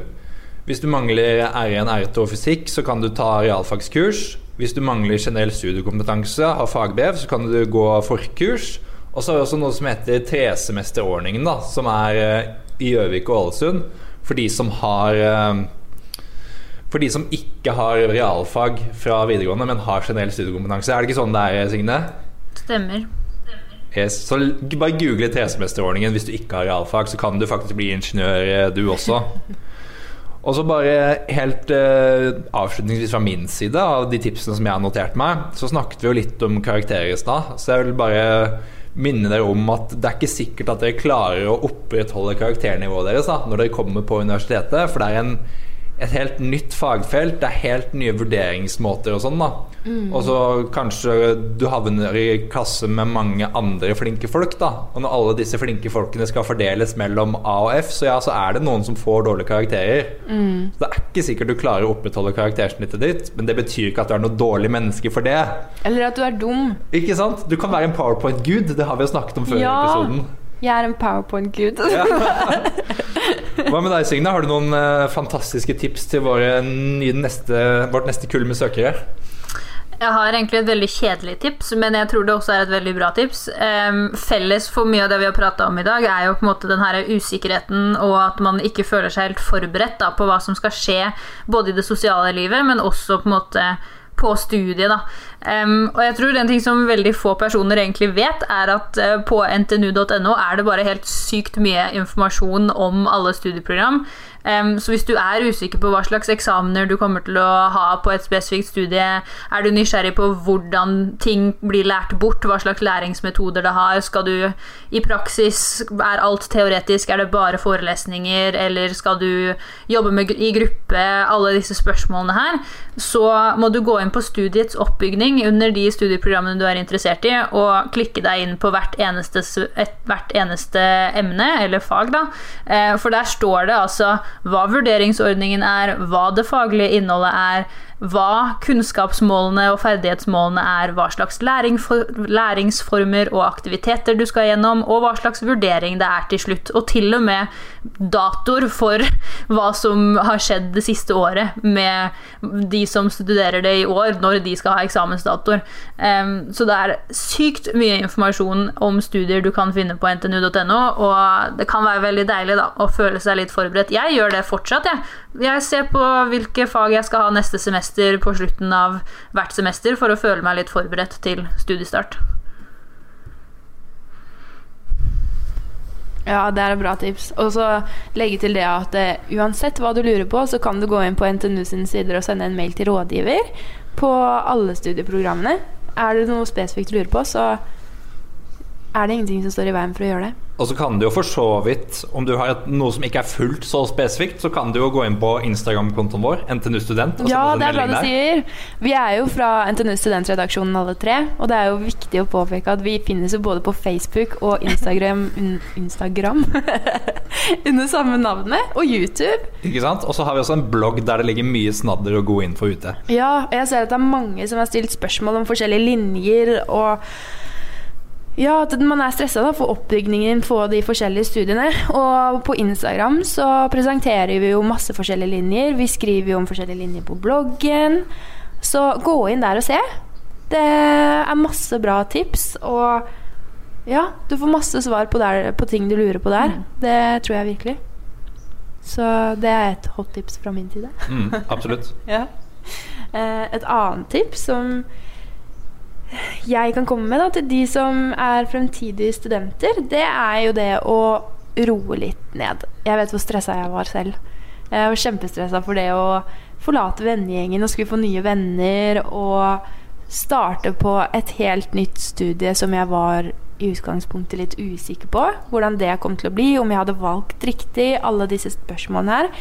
Hvis du mangler R1, R2 og fysikk, så kan du ta realfagskurs. Hvis du mangler generell studiekompetanse, har fagbrev, så kan du gå forkurs. Og så har vi også noe som heter tresemesterordningen, da, som er eh, i Gjøvik og Ålesund. For de som har eh, For de som ikke har realfag fra videregående, men har generell studiekompetanse. Er det ikke sånn det er, Signe? Stemmer. Yes. Så bare google tresemesterordningen hvis du ikke har realfag, så kan du faktisk bli ingeniør, eh, du også. Og så bare helt uh, avslutningsvis fra min side, av de tipsene som jeg har notert meg, så snakket vi jo litt om karakterer i stad. Så jeg vil bare minne dere om at det er ikke sikkert at dere klarer å opprettholde karakternivået deres da, når dere kommer på universitetet, for det er en et helt nytt fagfelt. Det er helt nye vurderingsmåter og sånn, da. Og så kanskje du havner i klasse med mange andre flinke folk, da. Og når alle disse flinke folkene skal fordeles mellom A og F, så ja, så er det noen som får dårlige karakterer. Så det er ikke sikkert du klarer å opprettholde karaktersnittet ditt, men det betyr ikke at du er noe dårlig menneske for det. Eller at du er dum. Ikke sant? Du kan være en powerpoint-gud, det har vi jo snakket om før i episoden. Jeg er en powerpoint-gud. Hva med deg, Signe? Har du noen uh, fantastiske tips til våre nye neste, vårt neste kull med søkere? Jeg har egentlig et veldig kjedelig tips, men jeg tror det også er et veldig bra tips. Um, felles for mye av det vi har prata om i dag, er jo på en måte den her usikkerheten og at man ikke føler seg helt forberedt da, på hva som skal skje både i det sosiale livet, men også på en måte på studiet. Da. Um, og jeg tror en ting som veldig få personer egentlig vet, er at uh, på ntnu.no er det bare helt sykt mye informasjon om alle studieprogram. Em, så hvis du er usikker på hva slags eksamener du kommer til å ha på et spesifikt studie, er du nysgjerrig på hvordan ting blir lært bort, hva slags læringsmetoder det har, skal du i praksis, er alt teoretisk, er det bare forelesninger, eller skal du jobbe med, i gruppe, alle disse spørsmålene her, så må du gå inn på studiets oppbygning under de studieprogrammene du er interessert i, og klikke deg inn på hvert eneste, et, hvert eneste emne, eller fag, da. Eh, For der står det altså hva vurderingsordningen er, hva det faglige innholdet er, hva kunnskapsmålene og ferdighetsmålene er, hva slags læringsformer og aktiviteter du skal gjennom, og hva slags vurdering det er til slutt. Og til og med datoer for hva som har skjedd det siste året med de som studerer det i år, når de skal ha eksamensdatoer. Så det er sykt mye informasjon om studier du kan finne på ntnu.no, og det kan være veldig deilig da, å føle seg litt forberedt. Jeg gjør det fortsatt, jeg. Jeg ser på hvilke fag jeg skal ha neste semester på slutten av hvert semester for å føle meg litt forberedt til studiestart. Ja, det er et bra tips. Og så legge til det at uh, uansett hva du lurer på, så kan du gå inn på NTNU sine sider og sende en mail til rådgiver på alle studieprogrammene. Er det noe spesifikt du lurer på, så er det ingenting som står i veien for å gjøre det. Og så kan du jo for så vidt, om du har noe som ikke er fullt så spesifikt, så kan du jo gå inn på Instagram-kontoen vår, NTNU Student. Ja, det er bra du der. sier. Vi er jo fra NTNU Studentredaksjonen alle tre, og det er jo viktig å påpeke at vi finnes jo både på Facebook og Instagram, Instagram under samme navnet, og YouTube. Ikke sant? Og så har vi også en blogg der det ligger mye snadder og god info ute. Ja, og jeg ser at det er mange som har stilt spørsmål om forskjellige linjer og ja, at man er stressa for oppbygningen på de forskjellige studiene. Og på Instagram så presenterer vi jo masse forskjellige linjer. Vi skriver jo om forskjellige linjer på bloggen. Så gå inn der og se. Det er masse bra tips. Og ja, du får masse svar på, der, på ting du lurer på der. Det tror jeg virkelig. Så det er et hot tips fra min side. Mm, absolutt. Ja. Eh, et annet tips som jeg kan komme med da, til de som er fremtidige studenter, det er jo det å roe litt ned. Jeg vet hvor stressa jeg var selv. Jeg var kjempestressa for det å forlate vennegjengen og skulle få nye venner og starte på et helt nytt studie som jeg var i utgangspunktet litt usikker på. Hvordan det kom til å bli, om jeg hadde valgt riktig, alle disse spørsmålene her.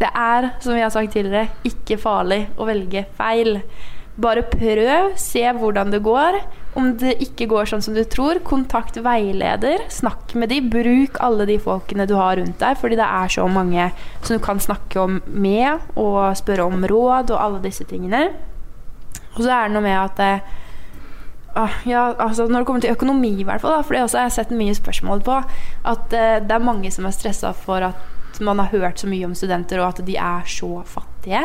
Det er, som vi har sagt tidligere, ikke farlig å velge feil. Bare prøv, se hvordan det går. Om det ikke går sånn som du tror, kontakt veileder. Snakk med de, bruk alle de folkene du har rundt deg, fordi det er så mange som du kan snakke om med, og spørre om råd og alle disse tingene. Og så er det noe med at eh, ah, ja, altså Når det kommer til økonomi, i hvert fall, for det har jeg sett mye spørsmål på, at eh, det er mange som er stressa for at man har hørt så mye om studenter, og at de er så fattige.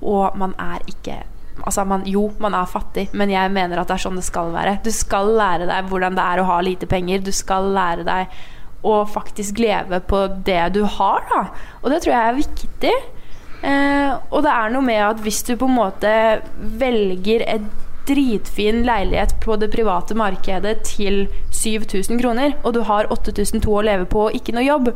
Og man er ikke Altså, man, jo, man er fattig, men jeg mener at det er sånn det skal være. Du skal lære deg hvordan det er å ha lite penger. Du skal lære deg å faktisk leve på det du har, da. Og det tror jeg er viktig. Eh, og det er noe med at hvis du på en måte velger et dritfin leilighet på det private markedet til 7000 kroner, og du har 8002 å leve på og ikke noe jobb,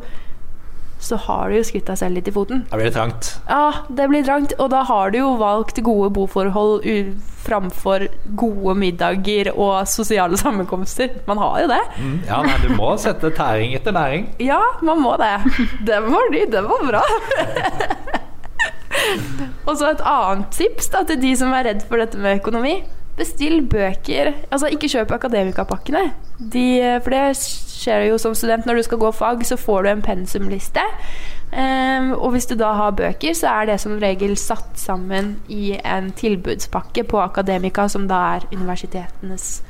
så har du jo skutt deg selv litt i foten. Da blir det trangt. Ja, det blir trangt, og da har du jo valgt gode boforhold framfor gode middager og sosiale sammenkomster. Man har jo det. Mm, ja, nei, du må sette tæring etter næring. Ja, man må det. Den var ny, den var bra. Og så et annet tips da, til de som er redd for dette med økonomi. Bestill bøker. Altså, ikke kjøp akademikapakkene. De, for det skjer jo som student når du skal gå fag, så får du en pensumliste. Um, og hvis du da har bøker, så er det som regel satt sammen i en tilbudspakke på Akademika, som da er universitetenes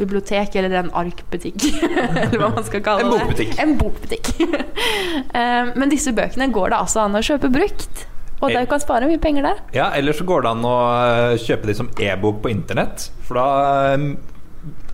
bibliotek, eller en arkbutikk, eller hva man skal kalle det. En bokbutikk. En bokbutikk. um, men disse bøkene går det altså an å kjøpe brukt. Og du kan spare mye penger der. Ja, Eller så går det an å eh, kjøpe de som e-bok på internett. For da eh,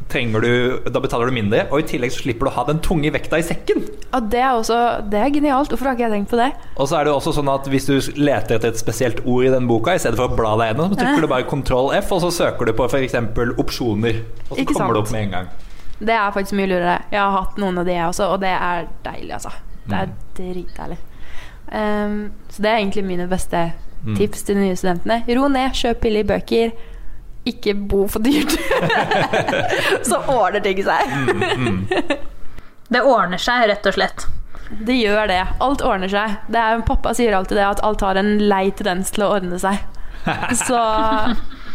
du Da betaler du mindre, og i tillegg så slipper du å ha den tunge vekta i sekken. Og det er også Det er genialt. Hvorfor har ikke jeg tenkt på det? Og så er det også sånn at hvis du leter etter et spesielt ord i den boka, i stedet for å bla deg gjennom, så trykker du bare kontroll F, og så søker du på f.eks. opsjoner. Og så Ikke kommer det opp med en gang. Det er faktisk mye lurere. Jeg har hatt noen av de, jeg også, og det er deilig, altså. Det er Mm. dritdeilig. Um, så det er egentlig mine beste Mm. tips til de nye studentene. Ro ned, kjøp billige bøker. Ikke bo for dyrt. så ordner ting seg. Mm, Det ordner seg, rett og slett. Det gjør det. Alt ordner seg. Det er, pappa sier alltid det at alt har en lei tendens til å ordne seg. Så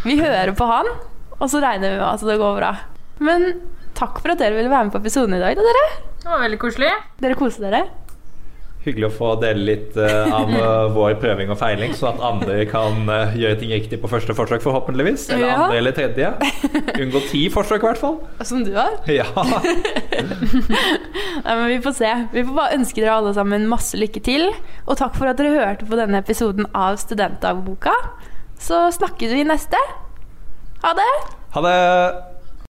vi hører på han, og så regner vi med at det går bra. Men takk for at dere ville være med på episoden i dag, da, dere. Det var veldig koselig. Dere koste dere. Hyggelig å få dele litt eh, av eh, vår prøving og feiling, så at andre kan eh, gjøre ting riktig på første forsøk, forhåpentligvis. Eller Ja. andre eller tredje. Unngå ti forsøk, i hvert fall. Som du har. Ja. Nei, men Vi får se. Vi får bare ønske dere alle sammen masse lykke til. Og takk for at dere hørte på denne episoden av Studentdagboka. Så snakkes vi neste. Ha det! Ha det!